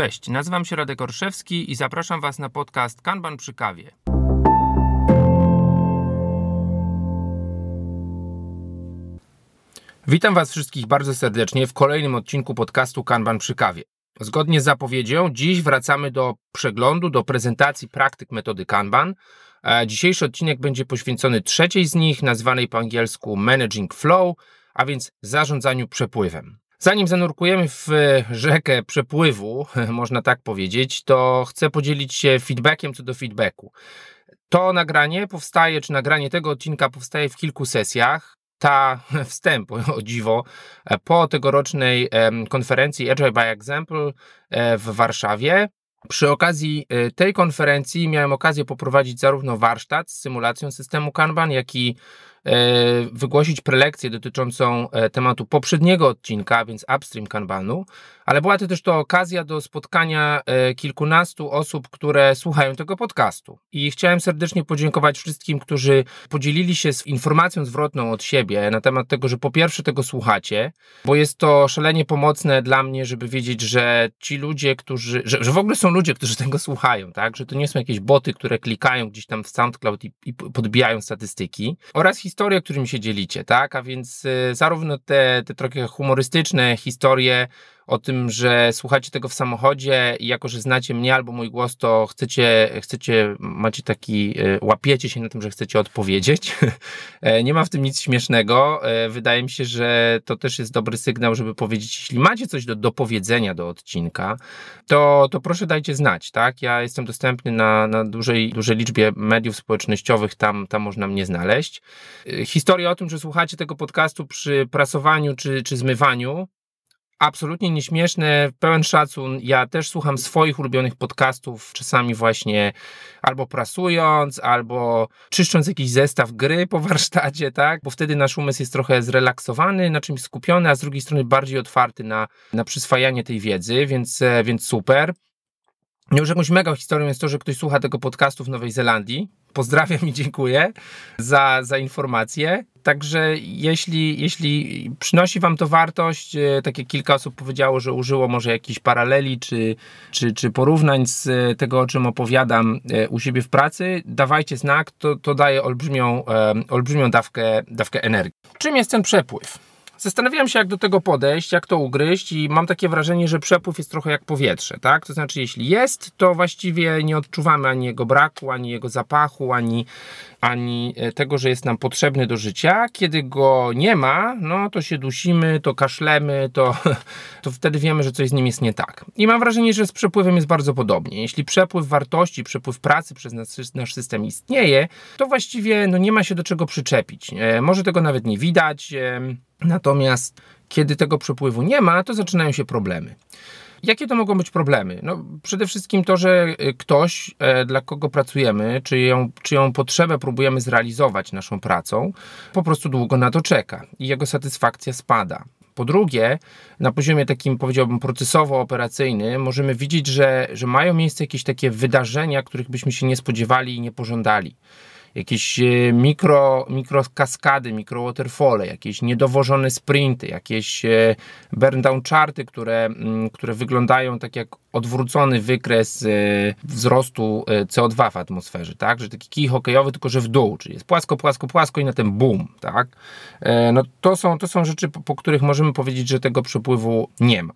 Cześć, nazywam się Radek Orszewski i zapraszam Was na podcast Kanban przy kawie. Witam Was wszystkich bardzo serdecznie w kolejnym odcinku podcastu Kanban przy kawie. Zgodnie z zapowiedzią, dziś wracamy do przeglądu, do prezentacji praktyk metody Kanban. E, dzisiejszy odcinek będzie poświęcony trzeciej z nich, nazwanej po angielsku Managing Flow, a więc zarządzaniu przepływem. Zanim zanurkujemy w rzekę przepływu, można tak powiedzieć, to chcę podzielić się feedbackiem co do feedbacku. To nagranie powstaje, czy nagranie tego odcinka powstaje w kilku sesjach. Ta wstęp, o dziwo, po tegorocznej konferencji Agile by Example e, w Warszawie. Przy okazji e, tej konferencji miałem okazję poprowadzić zarówno warsztat z symulacją systemu Kanban, jak i E, wygłosić prelekcję dotyczącą e, tematu poprzedniego odcinka, więc upstream Kanbanu, ale była to też to okazja do spotkania e, kilkunastu osób, które słuchają tego podcastu. I chciałem serdecznie podziękować wszystkim, którzy podzielili się z informacją zwrotną od siebie na temat tego, że po pierwsze tego słuchacie, bo jest to szalenie pomocne dla mnie, żeby wiedzieć, że ci ludzie, którzy, że, że w ogóle są ludzie, którzy tego słuchają, tak, że to nie są jakieś boty, które klikają gdzieś tam w SoundCloud i, i podbijają statystyki. Oraz historie, którymi się dzielicie, tak? A więc y, zarówno te, te trochę humorystyczne historie o tym, że słuchacie tego w samochodzie i jako, że znacie mnie albo mój głos, to chcecie, chcecie macie taki, e, łapiecie się na tym, że chcecie odpowiedzieć. E, nie ma w tym nic śmiesznego. E, wydaje mi się, że to też jest dobry sygnał, żeby powiedzieć, jeśli macie coś do, do powiedzenia do odcinka, to, to proszę dajcie znać, tak? Ja jestem dostępny na, na dużej, dużej liczbie mediów społecznościowych, tam, tam można mnie znaleźć. Historia o tym, że słuchacie tego podcastu przy prasowaniu czy, czy zmywaniu, absolutnie nieśmieszne, pełen szacun. Ja też słucham swoich ulubionych podcastów, czasami właśnie albo prasując, albo czyszcząc jakiś zestaw gry po warsztacie, tak? Bo wtedy nasz umysł jest trochę zrelaksowany, na czymś skupiony, a z drugiej strony bardziej otwarty na, na przyswajanie tej wiedzy, więc, e, więc super. Już jakąś mega historią jest to, że ktoś słucha tego podcastu w Nowej Zelandii. Pozdrawiam i dziękuję za, za informację. Także jeśli, jeśli przynosi Wam to wartość, e, tak jak kilka osób powiedziało, że użyło może jakichś paraleli czy, czy, czy porównań z e, tego, o czym opowiadam e, u siebie w pracy, dawajcie znak, to, to daje olbrzymią, olbrzymią dawkę, dawkę energii. Czym jest ten przepływ? Zastanawiałem się, jak do tego podejść, jak to ugryźć, i mam takie wrażenie, że przepływ jest trochę jak powietrze, tak? To znaczy, jeśli jest, to właściwie nie odczuwamy ani jego braku, ani jego zapachu, ani, ani e, tego, że jest nam potrzebny do życia. Kiedy go nie ma, no to się dusimy, to kaszlemy, to, to wtedy wiemy, że coś z nim jest nie tak. I mam wrażenie, że z przepływem jest bardzo podobnie. Jeśli przepływ wartości, przepływ pracy przez nasz, nasz system istnieje, to właściwie no, nie ma się do czego przyczepić. E, może tego nawet nie widać. Natomiast kiedy tego przepływu nie ma, to zaczynają się problemy. Jakie to mogą być problemy? No, przede wszystkim to, że y, ktoś, e, dla kogo pracujemy, czyją, czyją potrzebę próbujemy zrealizować naszą pracą, po prostu długo na to czeka i jego satysfakcja spada. Po drugie, na poziomie takim powiedziałbym procesowo-operacyjnym, możemy widzieć, że, że mają miejsce jakieś takie wydarzenia, których byśmy się nie spodziewali i nie pożądali jakieś e, mikro, mikro kaskady, mikro waterfall, jakieś niedowożone sprinty, jakieś e, burn down charty, które, mm, które wyglądają tak jak odwrócony wykres e, wzrostu CO2 w atmosferze, tak? Że taki kij hokejowy, tylko że w dół, czyli jest płasko, płasko, płasko i na ten boom, tak? No to są, to są rzeczy, po, po których możemy powiedzieć, że tego przepływu nie ma.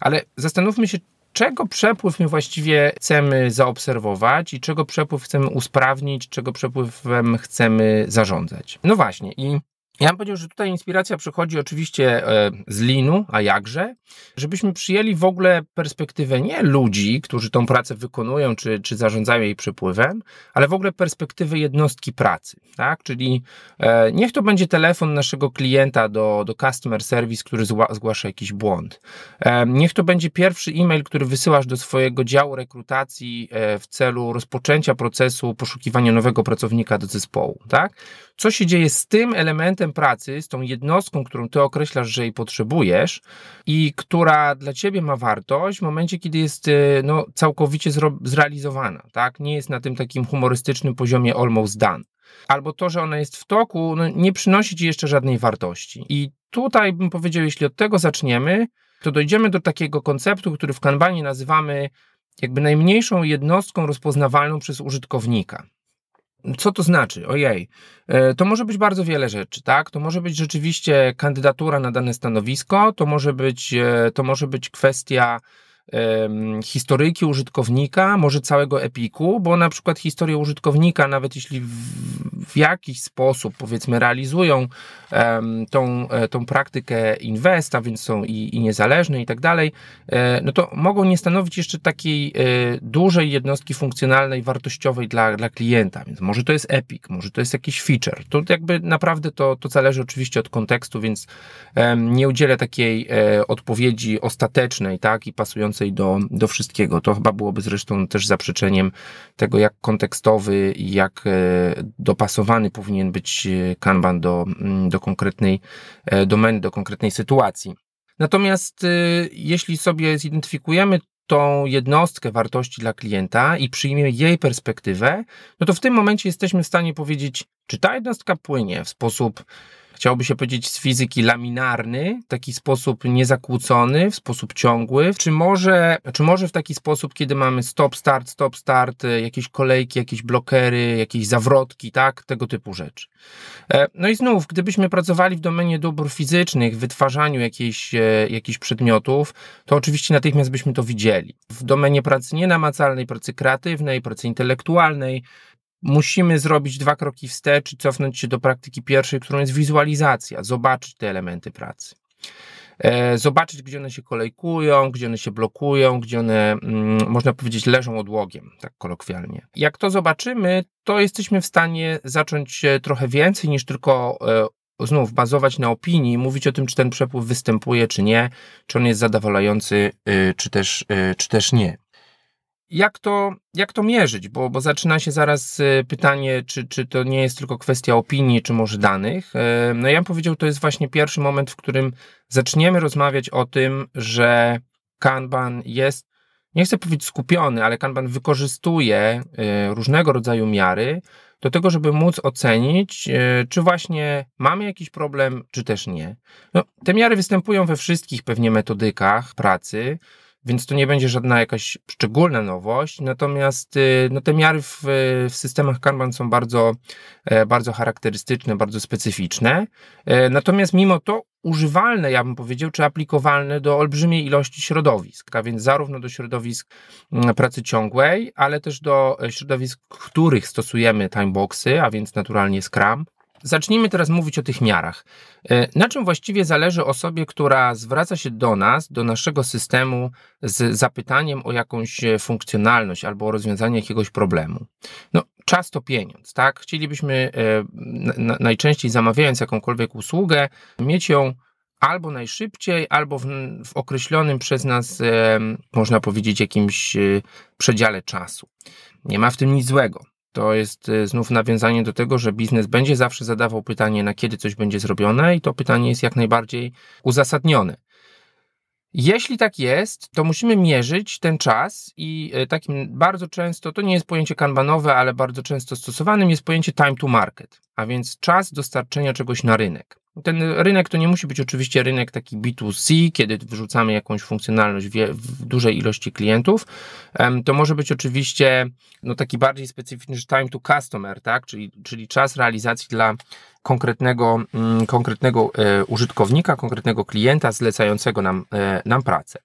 Ale zastanówmy się, czego przepływ my właściwie chcemy zaobserwować i czego przepływ chcemy usprawnić, czego przepływem chcemy zarządzać. No właśnie i ja bym powiedział, że tutaj inspiracja przychodzi oczywiście e, z linu, a jakże, żebyśmy przyjęli w ogóle perspektywę nie ludzi, którzy tą pracę wykonują, czy, czy zarządzają jej przepływem, ale w ogóle perspektywy jednostki pracy, tak? Czyli e, niech to będzie telefon naszego klienta do, do customer service, który zgłasza jakiś błąd. E, niech to będzie pierwszy e-mail, który wysyłasz do swojego działu rekrutacji w celu rozpoczęcia procesu poszukiwania nowego pracownika do zespołu, tak? Co się dzieje z tym elementem pracy, z tą jednostką, którą ty określasz, że jej potrzebujesz i która dla ciebie ma wartość w momencie, kiedy jest y, no, całkowicie zrealizowana, tak? Nie jest na tym takim humorystycznym poziomie almost done. Albo to, że ona jest w toku, no, nie przynosi ci jeszcze żadnej wartości. I tutaj bym powiedział, jeśli od tego zaczniemy, to dojdziemy do takiego konceptu, który w Kanbanie nazywamy jakby najmniejszą jednostką rozpoznawalną przez użytkownika. Co to znaczy? Ojej, e, to może być bardzo wiele rzeczy, tak? To może być rzeczywiście kandydatura na dane stanowisko, to może być, e, to może być kwestia historyjki użytkownika, może całego epiku, bo na przykład historię użytkownika, nawet jeśli w, w jakiś sposób, powiedzmy, realizują um, tą, e, tą praktykę inwest, a więc są i, i niezależne i tak dalej, e, no to mogą nie stanowić jeszcze takiej e, dużej jednostki funkcjonalnej, wartościowej dla, dla klienta, więc może to jest epic, może to jest jakiś feature. To jakby naprawdę to, to zależy oczywiście od kontekstu, więc nie udzielę takiej odpowiedzi ostatecznej, tak, i pasującej do, do wszystkiego. To chyba byłoby zresztą też zaprzeczeniem tego, jak kontekstowy i jak e, dopasowany powinien być e, Kanban do, mm, do konkretnej e, domeny, do konkretnej sytuacji. Natomiast jeśli sobie zidentyfikujemy tą jednostkę wartości dla klienta i przyjmiemy jej perspektywę, no to w tym momencie jesteśmy w stanie powiedzieć, czy ta jednostka płynie w sposób chciałoby się powiedzieć z fizyki laminarny, w taki sposób niezakłócony, w sposób ciągły, czy może, czy może w taki sposób, kiedy mamy stop, start, stop, start, e, jakieś kolejki, jakieś blokery, jakieś zawrotki, tak, tego typu rzeczy. E, no i znów, gdybyśmy pracowali w domenie dóbr fizycznych, wytwarzaniu jakichś, e, jakichś przedmiotów, to oczywiście natychmiast byśmy to widzieli. W domenie pracy nienamacalnej, pracy kreatywnej, pracy intelektualnej, musimy zrobić dwa kroki wstecz i cofnąć się do praktyki pierwszej, którą jest wizualizacja, zobaczyć te elementy pracy. E, zobaczyć, gdzie one się kolejkują, gdzie one się blokują, gdzie one, mm, można powiedzieć, leżą odłogiem, tak kolokwialnie. Jak to zobaczymy, to jesteśmy w stanie zacząć trochę więcej niż tylko e, znów bazować na opinii mówić o tym, czy ten przepływ występuje, czy nie, czy on jest zadowalający, y, czy też, y, czy też nie jak to, jak to mierzyć? Bo, bo zaczyna się zaraz e, pytanie, czy, czy to nie jest tylko kwestia opinii, czy może danych. E, no ja bym powiedział, to jest właśnie pierwszy moment, w którym zaczniemy rozmawiać o tym, że Kanban jest, nie chcę powiedzieć skupiony, ale Kanban wykorzystuje e, różnego rodzaju miary do tego, żeby móc ocenić, czy właśnie mamy jakiś problem, czy też nie. No, te miary występują we wszystkich pewnie metodykach pracy więc to nie będzie żadna jakaś szczególna nowość. Natomiast y, no, te miary w, w systemach Kanban są bardzo, e, bardzo charakterystyczne, bardzo specyficzne. E, natomiast mimo to używalne, ja bym powiedział, czy aplikowalne do olbrzymiej ilości środowisk, a więc zarówno do środowisk pracy ciągłej, ale też do e, środowisk, w których stosujemy timeboxy, a więc naturalnie Scrum, Zacznijmy teraz mówić o tych miarach. E, na czym właściwie zależy osobie, która zwraca się do nas, do naszego systemu z zapytaniem o jakąś e, funkcjonalność albo o rozwiązanie jakiegoś problemu? No, czas to pieniądz, tak? Chcielibyśmy e, najczęściej zamawiając jakąkolwiek usługę, mieć ją albo najszybciej, albo w, w określonym przez nas, można powiedzieć, jakimś przedziale czasu. Nie ma w tym nic złego. To jest y, znów nawiązanie do tego, że biznes będzie zawsze zadawał pytanie, na kiedy coś będzie zrobione, i to pytanie jest jak najbardziej uzasadnione. Jeśli tak jest, to musimy mierzyć ten czas i y, takim bardzo często, to nie jest pojęcie kanbanowe, ale bardzo często stosowanym jest pojęcie time to market, a więc czas dostarczenia czegoś na rynek. Ten rynek to nie musi być oczywiście rynek taki B2C, kiedy wrzucamy jakąś funkcjonalność w, dużej ilości klientów. To może być oczywiście no, taki bardziej specyficzny time to customer, tak? czyli, czyli czas realizacji dla konkretnego, mm, konkretnego e, użytkownika, konkretnego klienta zlecającego nam, e, nam pracę.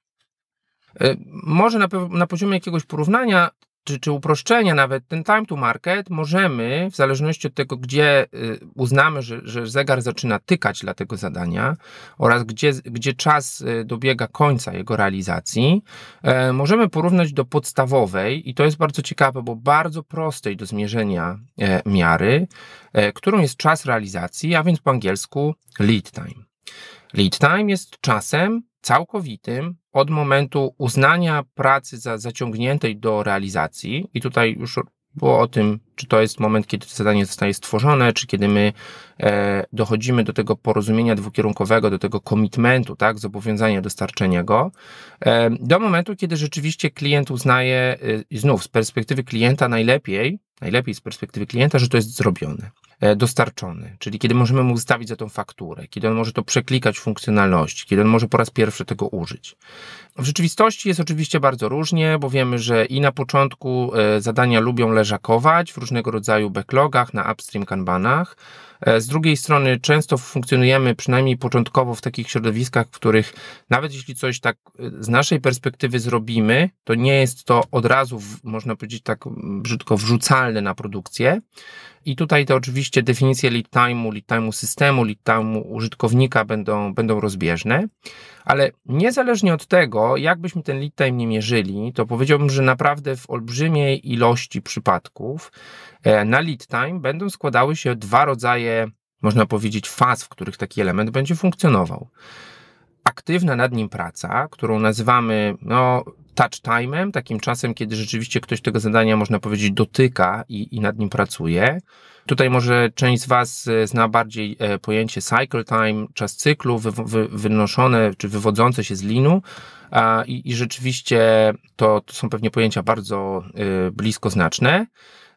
E, może na, na poziomie jakiegoś porównania czy, czy uproszczenia nawet, ten time to market możemy, w zależności od tego, gdzie y, uznamy, że, że zegar zaczyna tykać dla tego zadania oraz gdzie, gdzie czas y, dobiega końca jego realizacji, e, możemy porównać do podstawowej i to jest bardzo ciekawe, bo bardzo prostej do zmierzenia e, miary, e, którą jest czas realizacji, a więc po angielsku lead time. Lead time jest czasem całkowitym od momentu uznania pracy za zaciągniętej do realizacji, i tutaj już było o tym, czy to jest moment, kiedy to zadanie zostaje stworzone, czy kiedy my e, dochodzimy do tego porozumienia dwukierunkowego, do tego komitmentu, tak, zobowiązania dostarczenia go, e, do momentu, kiedy rzeczywiście klient uznaje, e, znów z perspektywy klienta najlepiej, najlepiej z perspektywy klienta, że to jest zrobione. E, dostarczony, czyli kiedy możemy mu wystawić za tą fakturę, kiedy on może to przeklikać funkcjonalności, kiedy on może po raz pierwszy tego użyć. W rzeczywistości jest oczywiście bardzo różnie, bo wiemy, że i na początku e, zadania lubią leżakować w różnego rodzaju backlogach, na upstream kanbanach, E, z drugiej strony często funkcjonujemy przynajmniej początkowo w takich środowiskach, w których nawet jeśli coś tak z naszej perspektywy zrobimy, to nie jest to od razu, można powiedzieć tak brzydko, wrzucalne na produkcję. I tutaj to oczywiście definicje lead time'u, lead time'u systemu, lead time'u użytkownika będą, będą rozbieżne, ale niezależnie od tego, jakbyśmy ten lead time nie mierzyli, to powiedziałbym, że naprawdę w olbrzymiej ilości przypadków e, na lead time będą składały się dwa rodzaje, można powiedzieć, faz, w których taki element będzie funkcjonował. Aktywna nad nim praca, którą nazywamy no, touch time'em, takim czasem, kiedy rzeczywiście ktoś tego zadania, można powiedzieć, dotyka i, i nad nim pracuje. Tutaj może część z Was e, zna bardziej e, pojęcie cycle time, czas cyklu, wy, wy, wynoszone czy wywodzące się z linu. I, i rzeczywiście to, to są pewnie pojęcia bardzo y, blisko znaczne.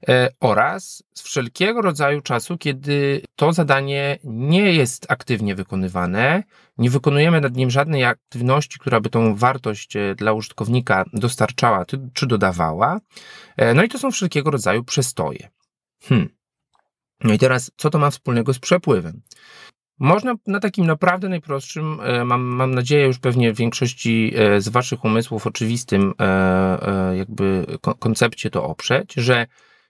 E, oraz z wszelkiego rodzaju czasu, kiedy to zadanie nie jest aktywnie wykonywane, nie wykonujemy nad nim żadnej aktywności, która by tą wartość e, dla użytkownika dostarczała czy dodawała. E, no i to są wszelkiego rodzaju przestoje. Hmm. No i teraz, co to ma wspólnego z przepływem? Można na takim naprawdę najprostszym, mam, mam nadzieję już pewnie w większości z Waszych umysłów oczywistym jakby koncepcie to oprzeć, że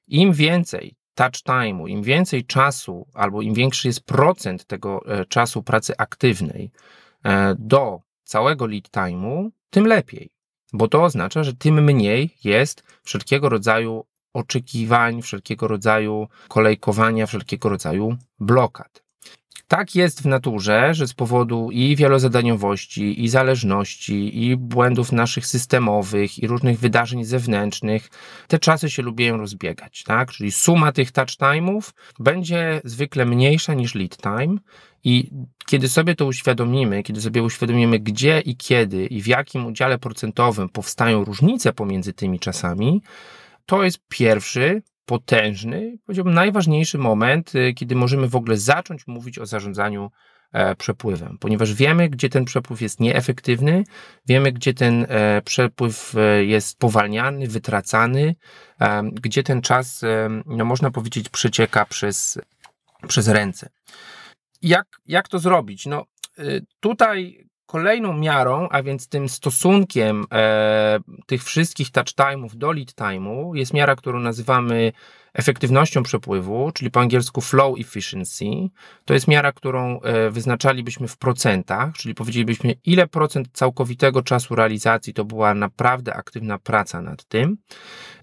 im więcej touch time'u, im więcej czasu, albo im większy jest procent tego e, czasu pracy aktywnej e, do całego lead time'u, tym lepiej. Bo to oznacza, że tym mniej jest wszelkiego rodzaju oczekiwań, wszelkiego rodzaju kolejkowania, wszelkiego rodzaju blokad. Tak jest w naturze, że z powodu i wielozadaniowości, i zależności, i błędów naszych systemowych, i różnych wydarzeń zewnętrznych, te czasy się lubią rozbiegać, tak? Czyli suma tych touch time'ów będzie zwykle mniejsza niż lead time i kiedy sobie to uświadomimy, kiedy sobie uświadomimy, gdzie i kiedy i w jakim udziale procentowym powstają różnice pomiędzy tymi czasami, to jest pierwszy, potężny, powiedziałbym najważniejszy moment, y, kiedy możemy w ogóle zacząć mówić o zarządzaniu e, przepływem, ponieważ wiemy, gdzie ten przepływ jest nieefektywny, wiemy, gdzie ten e, przepływ e, jest powalniany, wytracany, gdzie ten czas, no można powiedzieć, przecieka przez, przez ręce. Jak, jak to zrobić? No, y, tutaj Kolejną miarą, a więc tym stosunkiem e, tych wszystkich touch time'ów do lead time'u jest miara, którą nazywamy efektywnością przepływu, czyli po angielsku flow efficiency. To jest miara, którą e, wyznaczalibyśmy w procentach, czyli powiedzielibyśmy, ile procent całkowitego czasu realizacji to była naprawdę aktywna praca nad tym.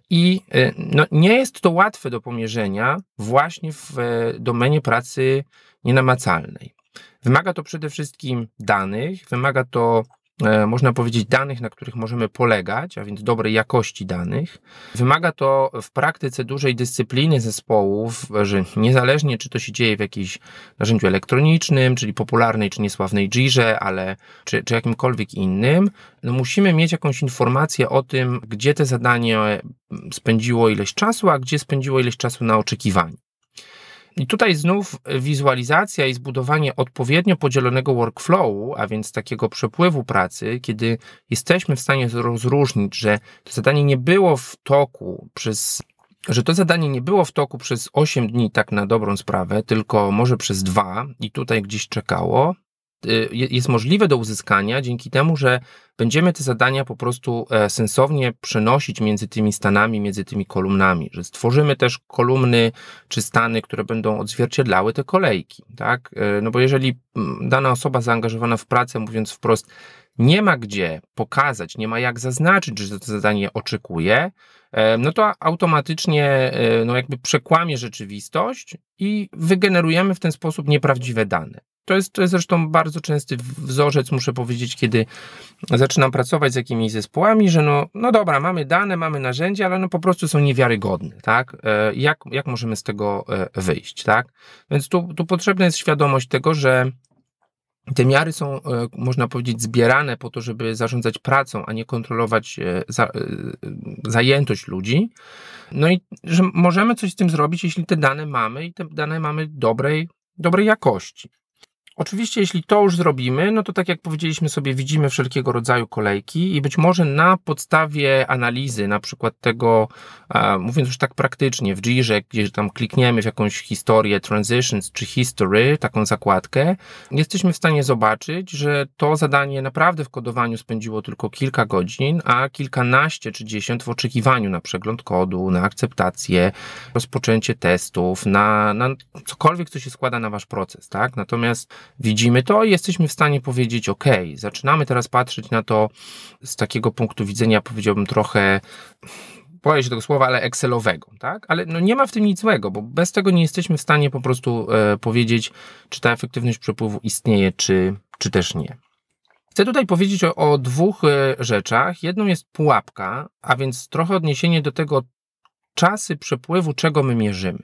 I e, no, nie jest to łatwe do pomierzenia właśnie w e, domenie pracy nienamacalnej. Wymaga to przede wszystkim danych, wymaga to e, można powiedzieć, danych, na których możemy polegać, a więc dobrej jakości danych. Wymaga to w praktyce dużej dyscypliny zespołów, że niezależnie czy to się dzieje w jakimś narzędziu elektronicznym, czyli popularnej czy niesławnej Jirze, ale czy, czy jakimkolwiek innym, no musimy mieć jakąś informację o tym, gdzie te zadanie spędziło ileś czasu, a gdzie spędziło ileś czasu na oczekiwanie. I tutaj znów wizualizacja i zbudowanie odpowiednio podzielonego workflowu, a więc takiego przepływu pracy, kiedy jesteśmy w stanie rozróżnić, że to zadanie nie było w toku przez że to zadanie nie było w toku przez 8 dni, tak na dobrą sprawę, tylko może przez dwa i tutaj gdzieś czekało, jest możliwe do uzyskania dzięki temu, że będziemy te zadania po prostu e, sensownie przenosić między tymi stanami, między tymi kolumnami, że stworzymy też kolumny czy stany, które będą odzwierciedlały te kolejki, tak? E, no bo jeżeli dana osoba zaangażowana w pracę, mówiąc wprost, nie ma gdzie pokazać, nie ma jak zaznaczyć, że to zadanie oczekuje, e, no to automatycznie no jakby przekłamie rzeczywistość i wygenerujemy w ten sposób nieprawdziwe dane. To jest, to jest zresztą bardzo częsty wzorzec, muszę powiedzieć, kiedy zaczynam pracować z jakimiś zespołami, że no, no dobra, mamy dane, mamy narzędzia, ale no po prostu są niewiarygodne, tak? E, jak, jak możemy z tego e, wyjść, tak? Więc tu, tu potrzebna jest świadomość tego, że te miary są, można powiedzieć, zbierane po to, żeby zarządzać pracą, a nie kontrolować za, zajętość ludzi. No i że możemy coś z tym zrobić, jeśli te dane mamy i te dane mamy dobrej, dobrej jakości. Oczywiście, jeśli to już zrobimy, no to tak jak powiedzieliśmy sobie, widzimy wszelkiego rodzaju kolejki i być może na podstawie analizy, na przykład tego, mówiąc już tak praktycznie, w Jirze, gdzie tam klikniemy w jakąś historię, transitions czy history, taką zakładkę, jesteśmy w stanie zobaczyć, że to zadanie naprawdę w kodowaniu spędziło tylko kilka godzin, a kilkanaście czy dziesiąt w oczekiwaniu na przegląd kodu, na akceptację, rozpoczęcie testów, na, na cokolwiek, co się składa na wasz proces, tak? Natomiast widzimy to i jesteśmy w stanie powiedzieć, ok, zaczynamy teraz patrzeć na to z takiego punktu widzenia, powiedziałbym trochę boję się tego słowa, ale Excelowego, tak? Ale no nie ma w tym nic złego, bo bez tego nie jesteśmy w stanie po prostu e, powiedzieć, czy ta efektywność przepływu istnieje, czy, czy też nie. Chcę tutaj powiedzieć o, o dwóch e, rzeczach. Jedną jest pułapka, a więc trochę odniesienie do tego czasy przepływu, czego my mierzymy.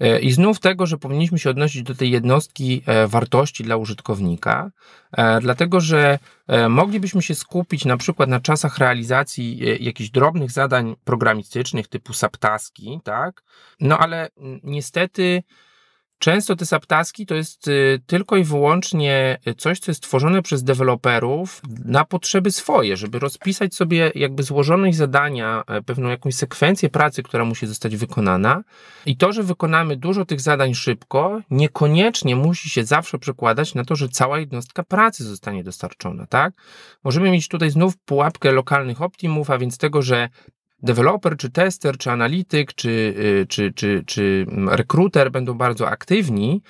E, I znów tego, że powinniśmy się odnosić do tej jednostki e, wartości dla użytkownika, e, dlatego że moglibyśmy się skupić na przykład na czasach realizacji jakichś drobnych zadań programistycznych typu subtaski, tak? No ale niestety Często te subtaski to jest y, tylko i wyłącznie coś, co jest tworzone przez deweloperów na potrzeby swoje, żeby rozpisać sobie jakby złożoność zadania, e, pewną jakąś sekwencję pracy, która musi zostać wykonana. I to, że wykonamy dużo tych zadań szybko, niekoniecznie musi się zawsze przekładać na to, że cała jednostka pracy zostanie dostarczona, tak? Możemy mieć tutaj znów pułapkę lokalnych optimów, a więc tego, że deweloper, czy tester, czy analityk, czy, y, czy, czy, czy rekruter będą bardzo aktywni,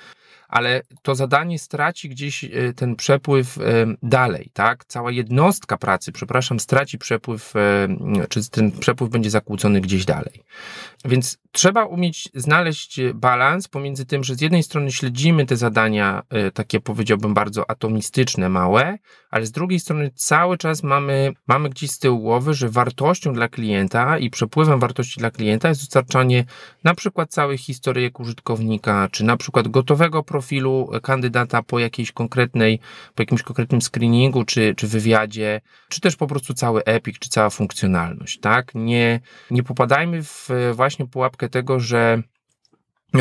ale to zadanie straci gdzieś e, ten przepływ e, dalej, tak? Cała jednostka pracy, przepraszam, straci przepływ, czy ten przepływ będzie zakłócony gdzieś dalej. Więc trzeba umieć znaleźć balans pomiędzy tym, że z jednej strony śledzimy te zadania, takie powiedziałbym bardzo atomistyczne, małe, ale z drugiej strony cały czas mamy, mamy gdzieś z tyłu głowy, że wartością dla klienta i przepływem wartości dla klienta jest dostarczanie na przykład całych historyjek użytkownika, czy na przykład gotowego profilu kandydata po jakiejś konkretnej, po jakimś konkretnym screeningu, czy, czy wywiadzie, czy też po prostu cały epic, czy cała funkcjonalność, tak? Nie, nie popadajmy w właśnie pułapkę tego, że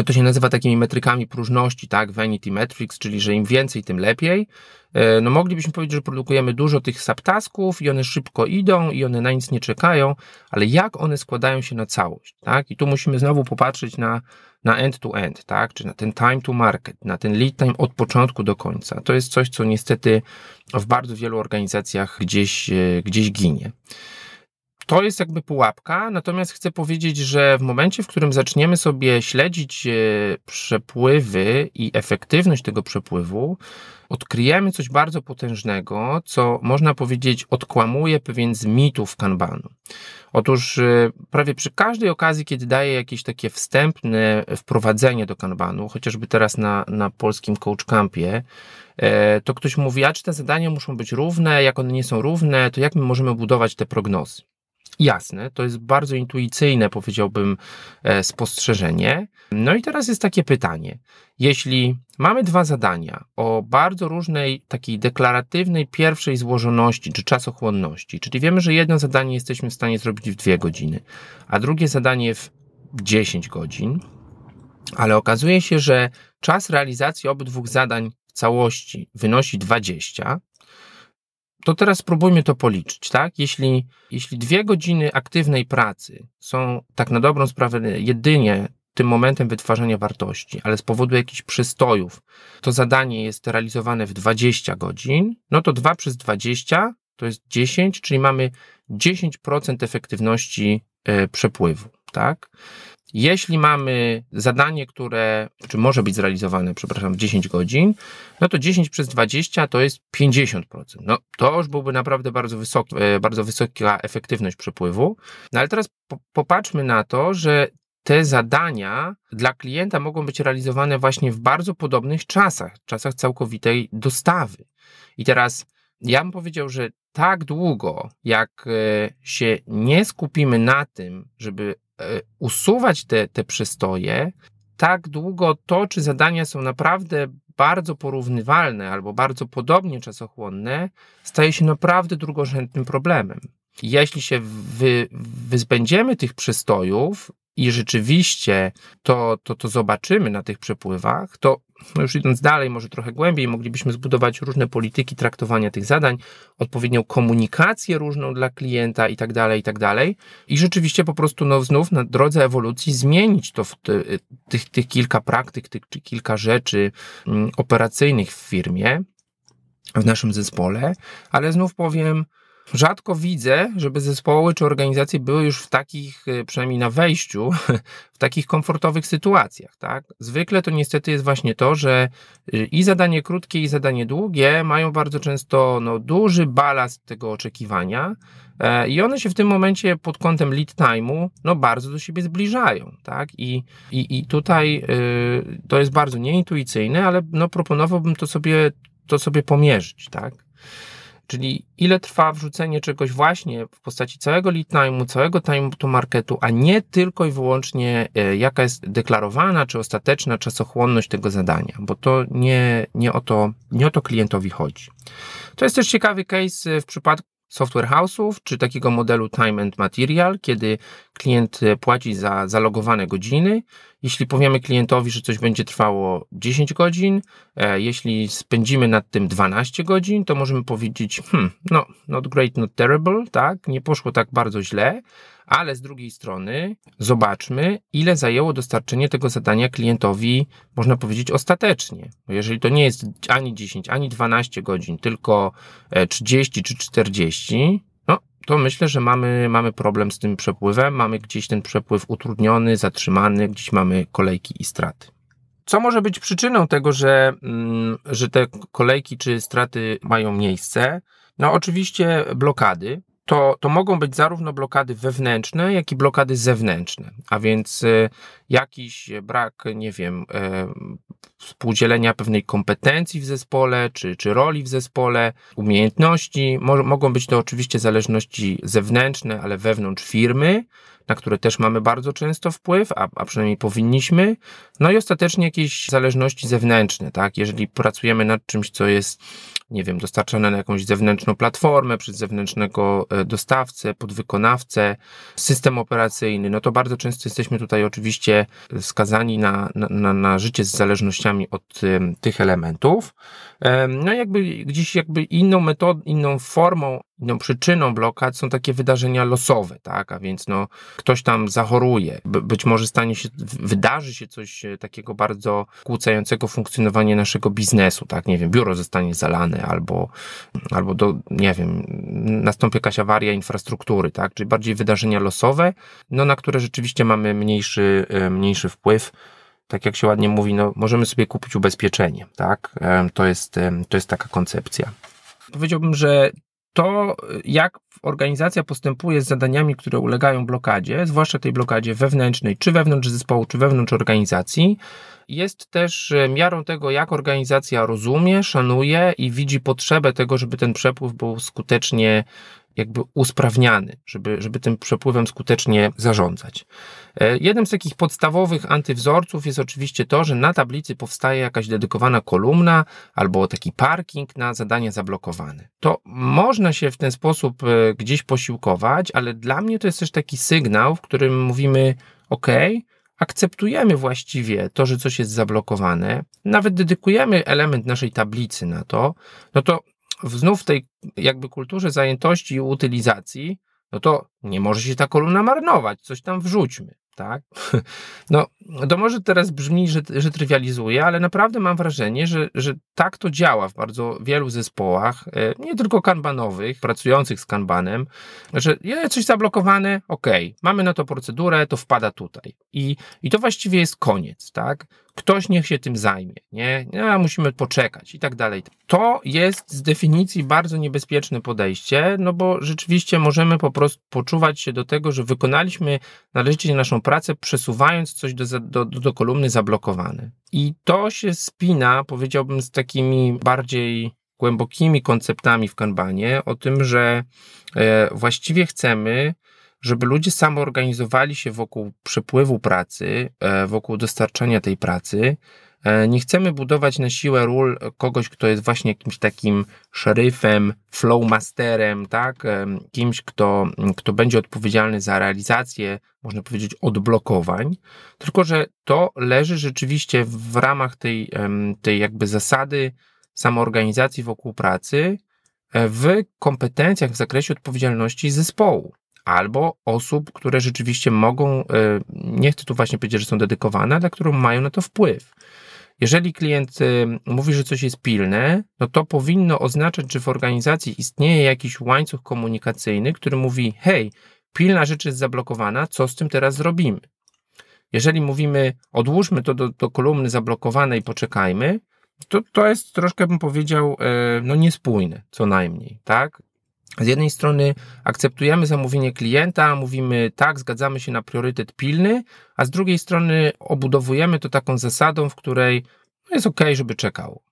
to się nazywa takimi metrykami próżności, tak? Vanity metrics, czyli że im więcej, tym lepiej. E, no moglibyśmy powiedzieć, że produkujemy dużo tych subtasków i one szybko idą i one na nic nie czekają, ale jak one składają się na całość, tak? I tu musimy znowu popatrzeć na, na end to end, tak? Czy na ten time to market, na ten lead time od początku do końca. To jest coś, co niestety w bardzo wielu organizacjach gdzieś, e, gdzieś ginie to jest jakby pułapka, natomiast chcę powiedzieć, że w momencie, w którym zaczniemy sobie śledzić e, przepływy i efektywność tego przepływu, odkryjemy coś bardzo potężnego, co można powiedzieć odkłamuje pewien z mitów kanbanu. Otóż e, prawie przy każdej okazji, kiedy daję jakieś takie wstępne wprowadzenie do kanbanu, chociażby teraz na, na polskim Coach Campie, e, to ktoś mówi, a czy te zadania muszą być równe, jak one nie są równe, to jak my możemy budować te prognozy? Jasne, to jest bardzo intuicyjne, powiedziałbym, e, spostrzeżenie. No i teraz jest takie pytanie. Jeśli mamy dwa zadania o bardzo różnej, takiej deklaratywnej pierwszej złożoności czy czasochłonności, czyli wiemy, że jedno zadanie jesteśmy w stanie zrobić w dwie godziny, a drugie zadanie w 10 godzin, ale okazuje się, że czas realizacji obydwu zadań w całości wynosi 20, to teraz spróbujmy to policzyć, tak? Jeśli, jeśli dwie godziny aktywnej pracy są tak na dobrą sprawę jedynie tym momentem wytwarzania wartości, ale z powodu jakichś przystojów to zadanie jest realizowane w 20 godzin, no to 2 przez 20 to jest 10, czyli mamy 10% efektywności e, przepływu, tak? Jeśli mamy zadanie, które, czy może być zrealizowane, przepraszam, w 10 godzin, no to 10 przez 20 to jest 50%. No to już byłby naprawdę bardzo, wysoki, e, bardzo wysoka efektywność przepływu. No ale teraz po, popatrzmy na to, że te zadania dla klienta mogą być realizowane właśnie w bardzo podobnych czasach, czasach całkowitej dostawy. I teraz ja bym powiedział, że tak długo, jak e, się nie skupimy na tym, żeby usuwać te, te przystoje, tak długo to, czy zadania są naprawdę bardzo porównywalne albo bardzo podobnie czasochłonne, staje się naprawdę drugorzędnym problemem. Jeśli się wy, wyzbędziemy tych przystojów i rzeczywiście to, to, to zobaczymy na tych przepływach, to już idąc dalej, może trochę głębiej, moglibyśmy zbudować różne polityki traktowania tych zadań, odpowiednią komunikację różną dla klienta i tak dalej, i tak dalej. I rzeczywiście po prostu no, znów na drodze ewolucji zmienić to w ty, tych, tych kilka praktyk, tych, czy kilka rzeczy mm, operacyjnych w firmie, w naszym zespole, ale znów powiem, Rzadko widzę, żeby zespoły czy organizacje były już w takich, e, przynajmniej na wejściu, w takich komfortowych sytuacjach. Tak? Zwykle to niestety jest właśnie to, że e, i zadanie krótkie, i zadanie długie mają bardzo często no, duży balast tego oczekiwania e, i one się w tym momencie pod kątem lead time'u no, bardzo do siebie zbliżają. Tak? I, i, i tutaj y, to jest bardzo nieintuicyjne, ale no, proponowałbym to sobie, to sobie pomierzyć. Tak? Czyli ile trwa wrzucenie czegoś właśnie w postaci całego lead time'u, całego time to marketu, a nie tylko i wyłącznie e, jaka jest deklarowana czy ostateczna czasochłonność tego zadania, bo to nie, nie, o, to, nie o to klientowi chodzi. To jest też ciekawy case w przypadku software house'ów, czy takiego modelu time and material, kiedy klient e, płaci za zalogowane godziny. Jeśli powiemy klientowi, że coś będzie trwało 10 godzin, e, jeśli spędzimy nad tym 12 godzin, to możemy powiedzieć, hmm, no, not great, not terrible, tak, nie poszło tak bardzo źle, ale z drugiej strony zobaczmy, ile zajęło dostarczenie tego zadania klientowi, można powiedzieć, ostatecznie. Bo jeżeli to nie jest ani 10, ani 12 godzin, tylko 30 e, czy 40, no to myślę, że mamy, mamy problem z tym przepływem, mamy gdzieś ten przepływ utrudniony, zatrzymany, gdzieś mamy kolejki i straty. Co może być przyczyną tego, że, mm, że te kolejki czy straty mają miejsce? No, oczywiście blokady, to, to mogą być zarówno blokady wewnętrzne, jak i blokady zewnętrzne. A więc e, jakiś brak, nie wiem, e, współdzielenia pewnej kompetencji w zespole, czy, czy roli w zespole, umiejętności. Mo mogą być to oczywiście zależności zewnętrzne, ale wewnątrz firmy, na które też mamy bardzo często wpływ, a, a przynajmniej powinniśmy. No i ostatecznie jakieś zależności zewnętrzne, tak? Jeżeli pracujemy nad czymś, co jest nie wiem, dostarczane na jakąś zewnętrzną platformę przez zewnętrznego e, dostawcę, podwykonawcę, system operacyjny, no to bardzo często jesteśmy tutaj oczywiście skazani na, na, na życie z zależnościami od tych elementów. No jakby gdzieś jakby inną metodą, inną formą, inną przyczyną blokad są takie wydarzenia losowe, tak? A więc no, ktoś tam zachoruje, być może stanie się, wydarzy się coś e, takiego bardzo kłócającego funkcjonowanie naszego biznesu, tak? Nie wiem, biuro zostanie zalane albo, albo do, nie wiem, nastąpi jakaś awaria infrastruktury, tak? Czyli bardziej wydarzenia losowe, no na które rzeczywiście mamy mniejszy, e, mniejszy wpływ tak jak się ładnie mówi, no, możemy sobie kupić ubezpieczenie, tak? To jest, to jest taka koncepcja. Powiedziałbym, że to, jak organizacja postępuje z zadaniami, które ulegają blokadzie, zwłaszcza tej blokadzie wewnętrznej, czy wewnątrz zespołu, czy wewnątrz organizacji, jest też miarą tego, jak organizacja rozumie, szanuje i widzi potrzebę tego, żeby ten przepływ był skutecznie jakby usprawniany, żeby, żeby tym przepływem skutecznie zarządzać. E, jednym z takich podstawowych antywzorców jest oczywiście to, że na tablicy powstaje jakaś dedykowana kolumna albo taki parking na zadanie zablokowane. To można się w ten sposób e, gdzieś posiłkować, ale dla mnie to jest też taki sygnał, w którym mówimy: OK, akceptujemy właściwie to, że coś jest zablokowane, nawet dedykujemy element naszej tablicy na to, no to znów w tej jakby kulturze zajętości i utylizacji, no to nie może się ta kolumna marnować, coś tam wrzućmy tak? No, to może teraz brzmi, że, że trywializuję, ale naprawdę mam wrażenie, że, że tak to działa w bardzo wielu zespołach, e, nie tylko kanbanowych, pracujących z kanbanem, że jest coś zablokowane, ok, mamy na to procedurę, to wpada tutaj. I, i to właściwie jest koniec, tak? Ktoś niech się tym zajmie, nie? A musimy poczekać i tak dalej. To jest z definicji bardzo niebezpieczne podejście, no bo rzeczywiście możemy po prostu poczuwać się do tego, że wykonaliśmy należycie naszą pracę, przesuwając coś do, do, do kolumny zablokowane. I to się spina, powiedziałbym, z takimi bardziej głębokimi konceptami w Kanbanie o tym, że e, właściwie chcemy, żeby ludzie samoorganizowali się wokół przepływu pracy, e, wokół dostarczania tej pracy, E, nie chcemy budować na siłę ról kogoś, kto jest właśnie jakimś takim szeryfem, flowmasterem, tak? E, kimś, kto, kto będzie odpowiedzialny za realizację, można powiedzieć, odblokowań, tylko że to leży rzeczywiście w ramach tej, tej jakby zasady samoorganizacji wokół pracy, w kompetencjach w zakresie odpowiedzialności zespołu albo osób, które rzeczywiście mogą, nie chcę tu właśnie powiedzieć, że są dedykowane, ale które mają na to wpływ. Jeżeli klient y, mówi, że coś jest pilne, no to powinno oznaczać, że w organizacji istnieje jakiś łańcuch komunikacyjny, który mówi: hej, pilna rzecz jest zablokowana, co z tym teraz zrobimy? Jeżeli mówimy, odłóżmy to do, do kolumny zablokowanej, poczekajmy, to, to jest troszkę, bym powiedział, e, no niespójne, co najmniej, tak? Z jednej strony akceptujemy zamówienie klienta, mówimy tak, zgadzamy się na priorytet pilny, a z drugiej strony obudowujemy to taką zasadą, w której no jest ok, żeby czekał.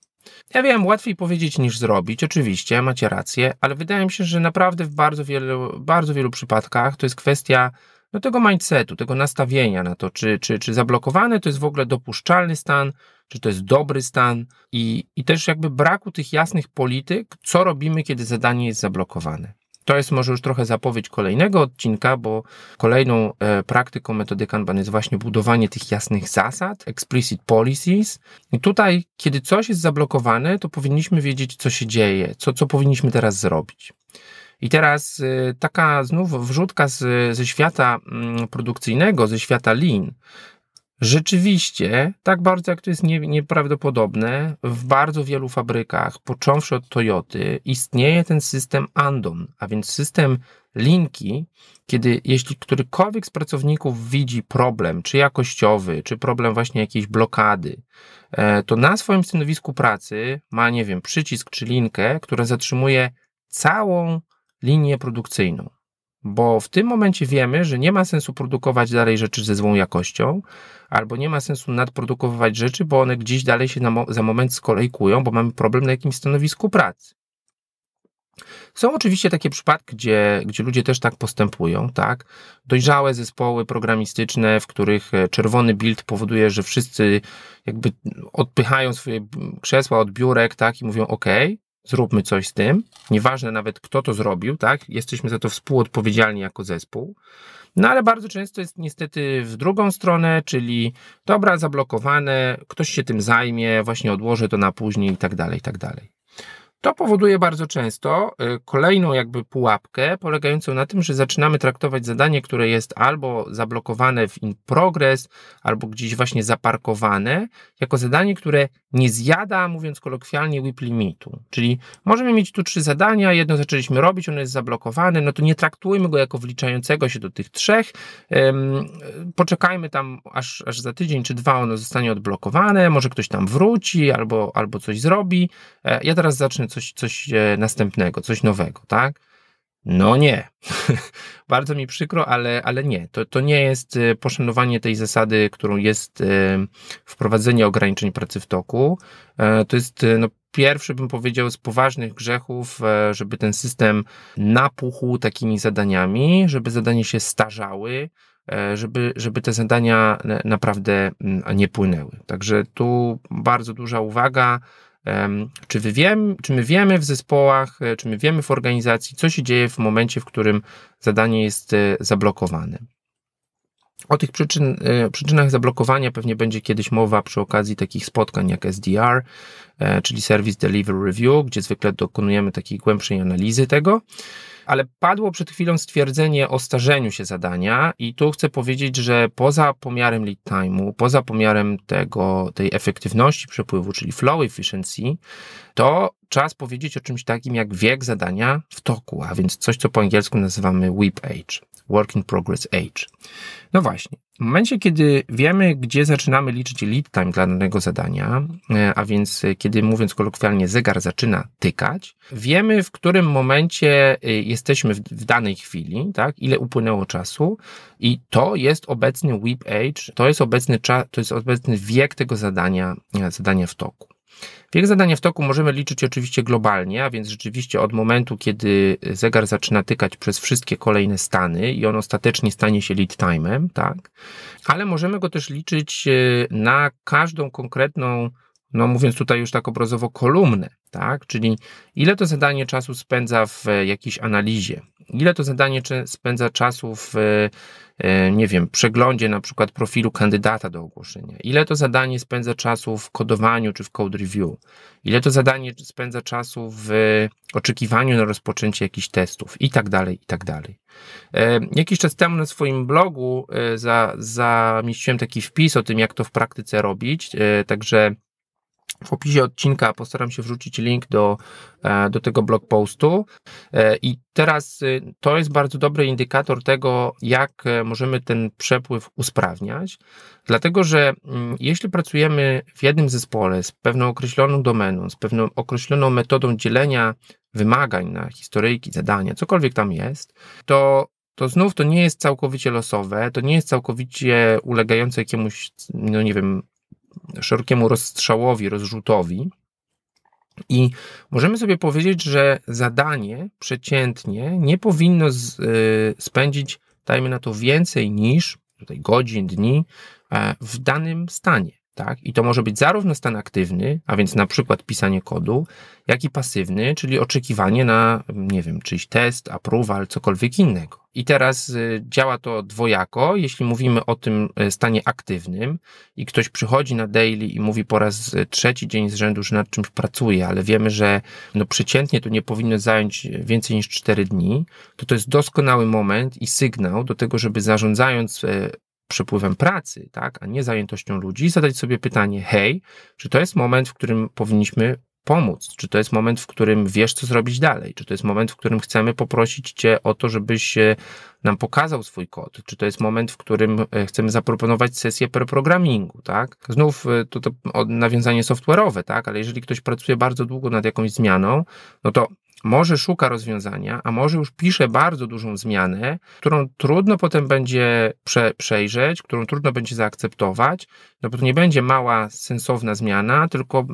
Ja wiem, łatwiej powiedzieć niż zrobić, oczywiście, macie rację, ale wydaje mi się, że naprawdę w bardzo wielu, bardzo wielu przypadkach to jest kwestia no, tego mindsetu, tego nastawienia na to, czy, czy, czy zablokowane to jest w ogóle dopuszczalny stan, czy to jest dobry stan i, i też jakby braku tych jasnych polityk, co robimy, kiedy zadanie jest zablokowane. To jest może już trochę zapowiedź kolejnego odcinka, bo kolejną e, praktyką metody Kanban jest właśnie budowanie tych jasnych zasad, explicit policies. I tutaj, kiedy coś jest zablokowane, to powinniśmy wiedzieć, co się dzieje, co, co powinniśmy teraz zrobić. I teraz y, taka znów wrzutka z, ze świata mm, produkcyjnego, ze świata lean. Rzeczywiście, tak bardzo jak to jest nie, nieprawdopodobne, w bardzo wielu fabrykach, począwszy od Toyoty, istnieje ten system Andon, a więc system linki, kiedy jeśli którykolwiek z pracowników widzi problem, czy jakościowy, czy problem właśnie jakiejś blokady, e, to na swoim stanowisku pracy ma, nie wiem, przycisk czy linkę, która zatrzymuje całą linię produkcyjną. Bo w tym momencie wiemy, że nie ma sensu produkować dalej rzeczy ze złą jakością, albo nie ma sensu nadprodukowywać rzeczy, bo one gdzieś dalej się za moment skolejkują, bo mamy problem na jakimś stanowisku pracy. Są oczywiście takie przypadki, gdzie, gdzie ludzie też tak postępują, tak? Dojrzałe zespoły programistyczne, w których e, czerwony build powoduje, że wszyscy jakby odpychają swoje krzesła od biurek, tak? I mówią, OK, zróbmy coś z tym. Nieważne nawet kto to zrobił, tak? Jesteśmy za to współodpowiedzialni jako zespół. No ale bardzo często jest niestety w drugą stronę, czyli dobra, zablokowane, ktoś się tym zajmie, właśnie odłoży to na później i tak dalej, i tak dalej. To powoduje bardzo często y, kolejną jakby pułapkę polegającą na tym, że zaczynamy traktować zadanie, które jest albo zablokowane w in progress, albo gdzieś właśnie zaparkowane, jako zadanie, które nie zjada, mówiąc kolokwialnie, WIP limitu. Czyli możemy mieć tu trzy zadania, jedno zaczęliśmy robić, ono jest zablokowane, no to nie traktujmy go jako wliczającego się do tych trzech. Poczekajmy tam aż, aż za tydzień czy dwa ono zostanie odblokowane, może ktoś tam wróci albo, albo coś zrobi. E, ja teraz zacznę coś, coś e, następnego, coś nowego, tak? No nie. Bardzo mi przykro, ale, ale nie. To, to nie jest e, poszanowanie tej zasady, którą jest e, wprowadzenie ograniczeń pracy w toku. To jest no, pierwszy, bym powiedział, z poważnych grzechów, żeby ten system napuchł takimi zadaniami, żeby zadania się starzały, żeby, żeby te zadania naprawdę mm, nie płynęły. Także tu bardzo duża uwaga. Czy, wy wiem, czy my wiemy w zespołach, e, czy my wiemy w organizacji, co się dzieje w momencie, w którym zadanie jest e, zablokowane? O tych przyczyn, e, przyczynach zablokowania pewnie będzie kiedyś mowa przy okazji takich spotkań jak SDR, czyli Service Delivery Review, gdzie zwykle dokonujemy takiej głębszej analizy tego. Ale padło przed chwilą stwierdzenie o starzeniu się zadania i tu chcę powiedzieć, że poza pomiarem lead time'u, poza pomiarem tego, tej efektywności przepływu, czyli flow efficiency, to czas powiedzieć o czymś takim jak wiek zadania w toku, a więc coś, co po angielsku nazywamy WIP age, Work in Progress Age. No właśnie, w momencie, kiedy wiemy, gdzie zaczynamy liczyć lead time dla danego zadania, e, a więc e, kiedy mówiąc kolokwialnie zegar zaczyna tykać, wiemy w którym momencie e, jesteśmy w, danej chwili, tak, ile upłynęło czasu i to jest obecny WIP age, to jest obecny czas, to jest obecny wiek tego zadania, zadania w toku. Wiek zadania w toku możemy liczyć oczywiście globalnie, a więc rzeczywiście od momentu, kiedy zegar zaczyna tykać przez wszystkie kolejne stany i on ostatecznie stanie się lead time'em, tak? Ale możemy go też liczyć na każdą konkretną no mówiąc tutaj już tak obrazowo, kolumnę, tak? Czyli ile to zadanie czasu spędza w jakiejś analizie, ile to zadanie spędza czasu w, e, nie wiem, przeglądzie na przykład profilu kandydata do ogłoszenia, ile to zadanie spędza czasu w kodowaniu czy w code review, ile to zadanie spędza czasu w oczekiwaniu na rozpoczęcie jakichś testów? I tak dalej, i tak dalej. E, jakiś czas temu na swoim blogu e, za, zamieściłem taki wpis o tym, jak to w praktyce robić, także w opisie odcinka postaram się wrzucić link do, e, do tego blog postu. E, I teraz y, to jest bardzo dobry indikator tego, jak e, możemy ten przepływ usprawniać, dlatego że mm, jeśli pracujemy w jednym zespole z pewną określoną domeną, z pewną określoną metodą dzielenia wymagań na historyjki, zadania, cokolwiek tam jest, to to znów to nie jest całkowicie losowe, to nie jest całkowicie ulegające jakiemuś, no nie wiem, szerokiemu rozstrzałowi, rozrzutowi. I możemy sobie powiedzieć, że zadanie przeciętnie nie powinno z, y, spędzić, dajmy na to, więcej niż tutaj godzin, dni e, w danym stanie. Tak? I to może być zarówno stan aktywny, a więc na przykład pisanie kodu, jak i pasywny, czyli oczekiwanie na, nie wiem, czyjś test, approval, cokolwiek innego. I teraz y, działa to dwojako. Jeśli mówimy o tym y, stanie aktywnym i ktoś przychodzi na daily i mówi po raz y, trzeci dzień z rzędu, że nad czymś pracuje, ale wiemy, że no przeciętnie to nie powinno zająć więcej niż 4 dni, to to jest doskonały moment i sygnał do tego, żeby zarządzając przepływem pracy, tak, a nie zajętością ludzi, zadać sobie pytanie: hej, czy to jest moment, w którym powinniśmy pomóc? Czy to jest moment, w którym wiesz, co zrobić dalej? Czy to jest moment, w którym chcemy poprosić Cię o to, żebyś nam pokazał swój kod? Czy to jest moment, w którym e, chcemy zaproponować sesję preprogramingu, tak? Znów e, to, to nawiązanie software'owe, tak? Ale jeżeli ktoś pracuje bardzo długo nad jakąś zmianą, no to może szuka rozwiązania, a może już pisze bardzo dużą zmianę, którą trudno potem będzie prze, przejrzeć, którą trudno będzie zaakceptować, no bo to nie będzie mała, sensowna zmiana, tylko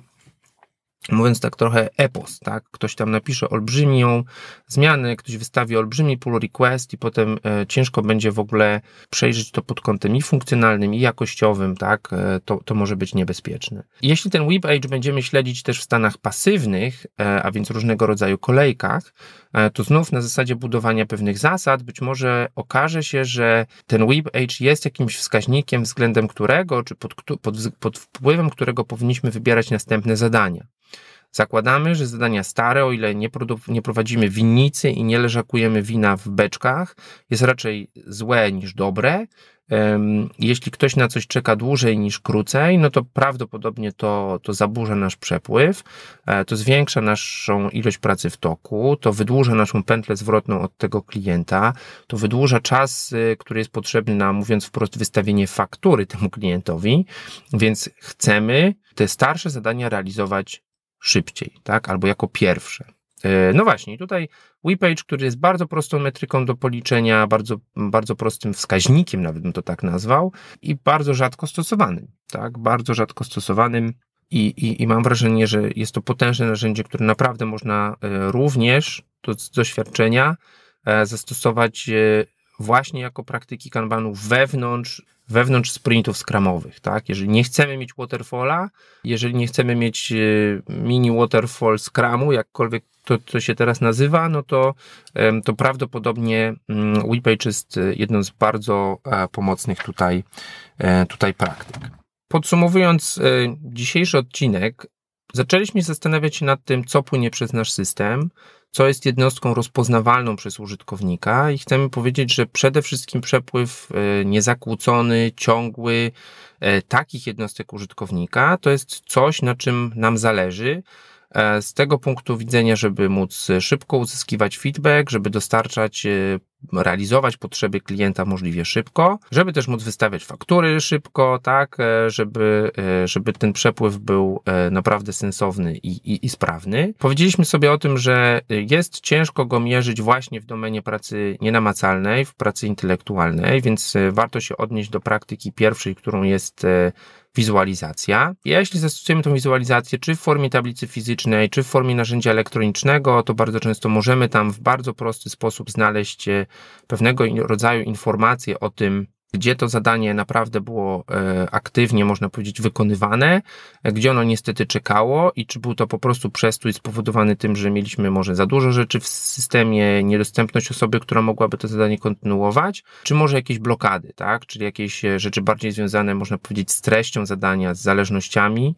mówiąc tak trochę epos, tak? Ktoś tam napisze olbrzymią zmianę, ktoś wystawi olbrzymi pull request i potem e, ciężko będzie w ogóle przejrzeć to pod kątem i funkcjonalnym, i jakościowym, tak? E, to, to może być niebezpieczne. Jeśli ten whip age będziemy śledzić też w stanach pasywnych, e, a więc różnego rodzaju kolejkach, to znów na zasadzie budowania pewnych zasad, być może okaże się, że ten whip age jest jakimś wskaźnikiem, względem którego, czy pod, pod, pod wpływem którego powinniśmy wybierać następne zadania. Zakładamy, że zadania stare, o ile nie, nie prowadzimy winnicy i nie leżakujemy wina w beczkach, jest raczej złe niż dobre. Jeśli ktoś na coś czeka dłużej niż krócej, no to prawdopodobnie to, to zaburza nasz przepływ, e, to zwiększa naszą ilość pracy w toku, to wydłuża naszą pętlę zwrotną od tego klienta, to wydłuża czas, y, który jest potrzebny na, mówiąc wprost, wystawienie faktury temu klientowi, więc chcemy te starsze zadania realizować szybciej, tak? Albo jako pierwsze. E, no właśnie, tutaj WePage, który jest bardzo prostą metryką do policzenia, bardzo, bardzo prostym wskaźnikiem, nawet bym to tak nazwał, i bardzo rzadko stosowanym, tak? Bardzo rzadko stosowanym. I, i, I mam wrażenie, że jest to potężne narzędzie, które naprawdę można e, również do doświadczenia e, zastosować właśnie jako praktyki kanbanu wewnątrz wewnątrz sprintów skramowych, tak? Jeżeli nie chcemy mieć waterfalla, jeżeli nie chcemy mieć e, mini waterfall skramu, jakkolwiek to, to się teraz nazywa, no to, to prawdopodobnie mm, WePage jest e, jedną z bardzo e, pomocnych tutaj, tutaj praktyk. Podsumowując dzisiejszy odcinek, zaczęliśmy zastanawiać się nad tym, co płynie przez nasz system, co jest jednostką rozpoznawalną przez użytkownika i chcemy powiedzieć, że przede wszystkim przepływ e, niezakłócony, ciągły e, takich jednostek użytkownika to jest coś, na czym nam zależy. E, z tego punktu widzenia, żeby móc szybko uzyskiwać feedback, żeby dostarczać realizować potrzeby klienta możliwie szybko, żeby też móc wystawiać faktury szybko, tak, e, żeby, e, żeby ten przepływ był e, naprawdę sensowny i, i, i sprawny. Powiedzieliśmy sobie o tym, że jest ciężko go mierzyć właśnie w domenie pracy nienamacalnej, w pracy intelektualnej, więc warto się odnieść do praktyki pierwszej, którą jest wizualizacja. Jeśli zastosujemy tę wizualizację, czy w formie tablicy fizycznej, czy w formie narzędzia elektronicznego, to bardzo często możemy tam w bardzo prosty sposób znaleźć e, pewnego rodzaju informacje o tym, gdzie to zadanie naprawdę było e, aktywnie, można powiedzieć, wykonywane, gdzie ono niestety czekało i czy był to po prostu przestój spowodowany tym, że mieliśmy może za dużo rzeczy w systemie, niedostępność osoby, która mogłaby to zadanie kontynuować, czy może jakieś blokady, tak? Czyli jakieś e, rzeczy bardziej związane, można powiedzieć, z treścią zadania, z zależnościami.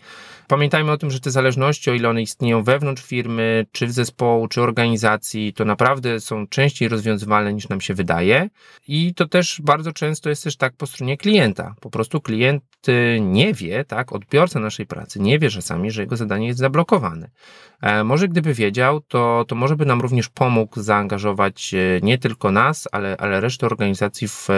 Pamiętajmy o tym, że te zależności, o ile one istnieją wewnątrz firmy, czy w zespołu, czy organizacji, to naprawdę są częściej rozwiązywalne niż nam się wydaje i to też bardzo często jest jest też tak po stronie klienta. Po prostu klient y, nie wie, tak, odbiorca naszej pracy nie wie czasami, że jego zadanie jest zablokowane. E, może gdyby wiedział, to, to może by nam również pomógł zaangażować e, nie tylko nas, ale, ale resztę organizacji w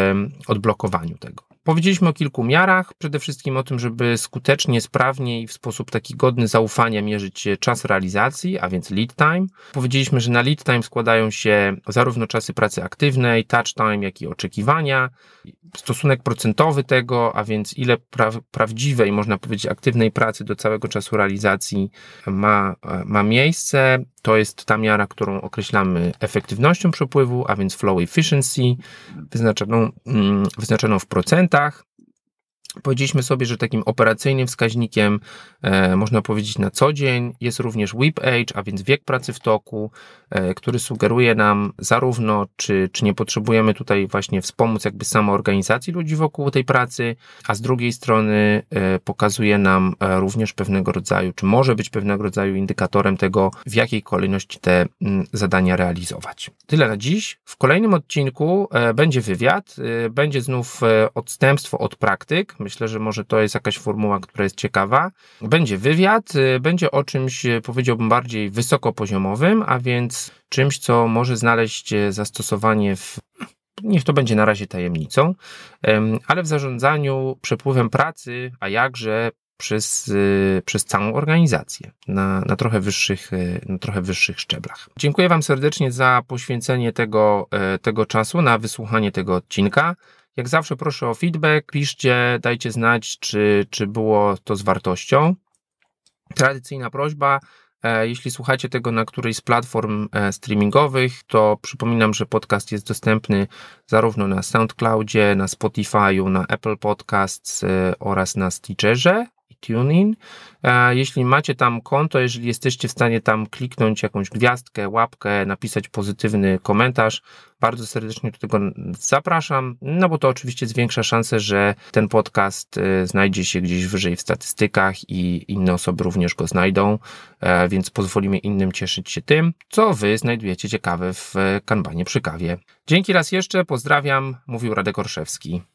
odblokowaniu tego. Powiedzieliśmy o kilku miarach, przede wszystkim o tym, żeby skutecznie, sprawnie i w sposób taki godny zaufania mierzyć czas realizacji, a więc lead time. Powiedzieliśmy, że na lead time składają się zarówno czasy pracy aktywnej, touch time, jak i oczekiwania, stosunek procentowy tego, a więc ile pra prawdziwej, można powiedzieć, aktywnej pracy do całego czasu realizacji ma, ma miejsce. To jest ta miara, którą określamy efektywnością przepływu, a więc flow efficiency, wyznaczoną, mm, wyznaczoną w procentach. Powiedzieliśmy sobie, że takim operacyjnym wskaźnikiem, e, można powiedzieć na co dzień, jest również WIP age, a więc wiek pracy w toku, e, który sugeruje nam zarówno, czy, czy nie potrzebujemy tutaj właśnie wspomóc jakby samoorganizacji ludzi wokół tej pracy, a z drugiej strony e, pokazuje nam e, również pewnego rodzaju, czy może być pewnego rodzaju indykatorem tego, w jakiej kolejności te m, mm, zadania realizować. Tyle na dziś. W kolejnym odcinku e, będzie wywiad, e, będzie znów odstępstwo od praktyk, Myślę, że może to jest jakaś formuła, która jest ciekawa. Będzie wywiad, y, będzie o czymś, y, powiedziałbym, bardziej wysokopoziomowym, a więc czymś, co może znaleźć y, zastosowanie w niech to będzie na razie tajemnicą, ale w zarządzaniu przepływem pracy, a jakże przez, przez całą organizację na, na, trochę wyższych, na trochę wyższych szczeblach. Dziękuję Wam serdecznie za poświęcenie tego, tego czasu na wysłuchanie tego odcinka. Jak zawsze proszę o feedback, piszcie, dajcie znać, czy, czy było to z wartością. Tradycyjna prośba, e, jeśli słuchacie tego na którejś z platform e, streamingowych, to przypominam, że podcast jest dostępny zarówno na SoundCloudzie, na Spotify'u, na Apple Podcasts e, oraz na Stitcherze i TuneIn. Jeśli macie tam konto, jeżeli jesteście w stanie tam kliknąć jakąś gwiazdkę, łapkę, napisać pozytywny komentarz, bardzo serdecznie do tego zapraszam, no bo to oczywiście zwiększa szansę, że ten podcast y, znajdzie się gdzieś wyżej w statystykach i inne osoby również go znajdą, e, więc pozwolimy innym cieszyć się tym, co wy znajdujecie ciekawe w kanbanie przy kawie. Dzięki raz jeszcze, pozdrawiam, mówił Radek Orszewski.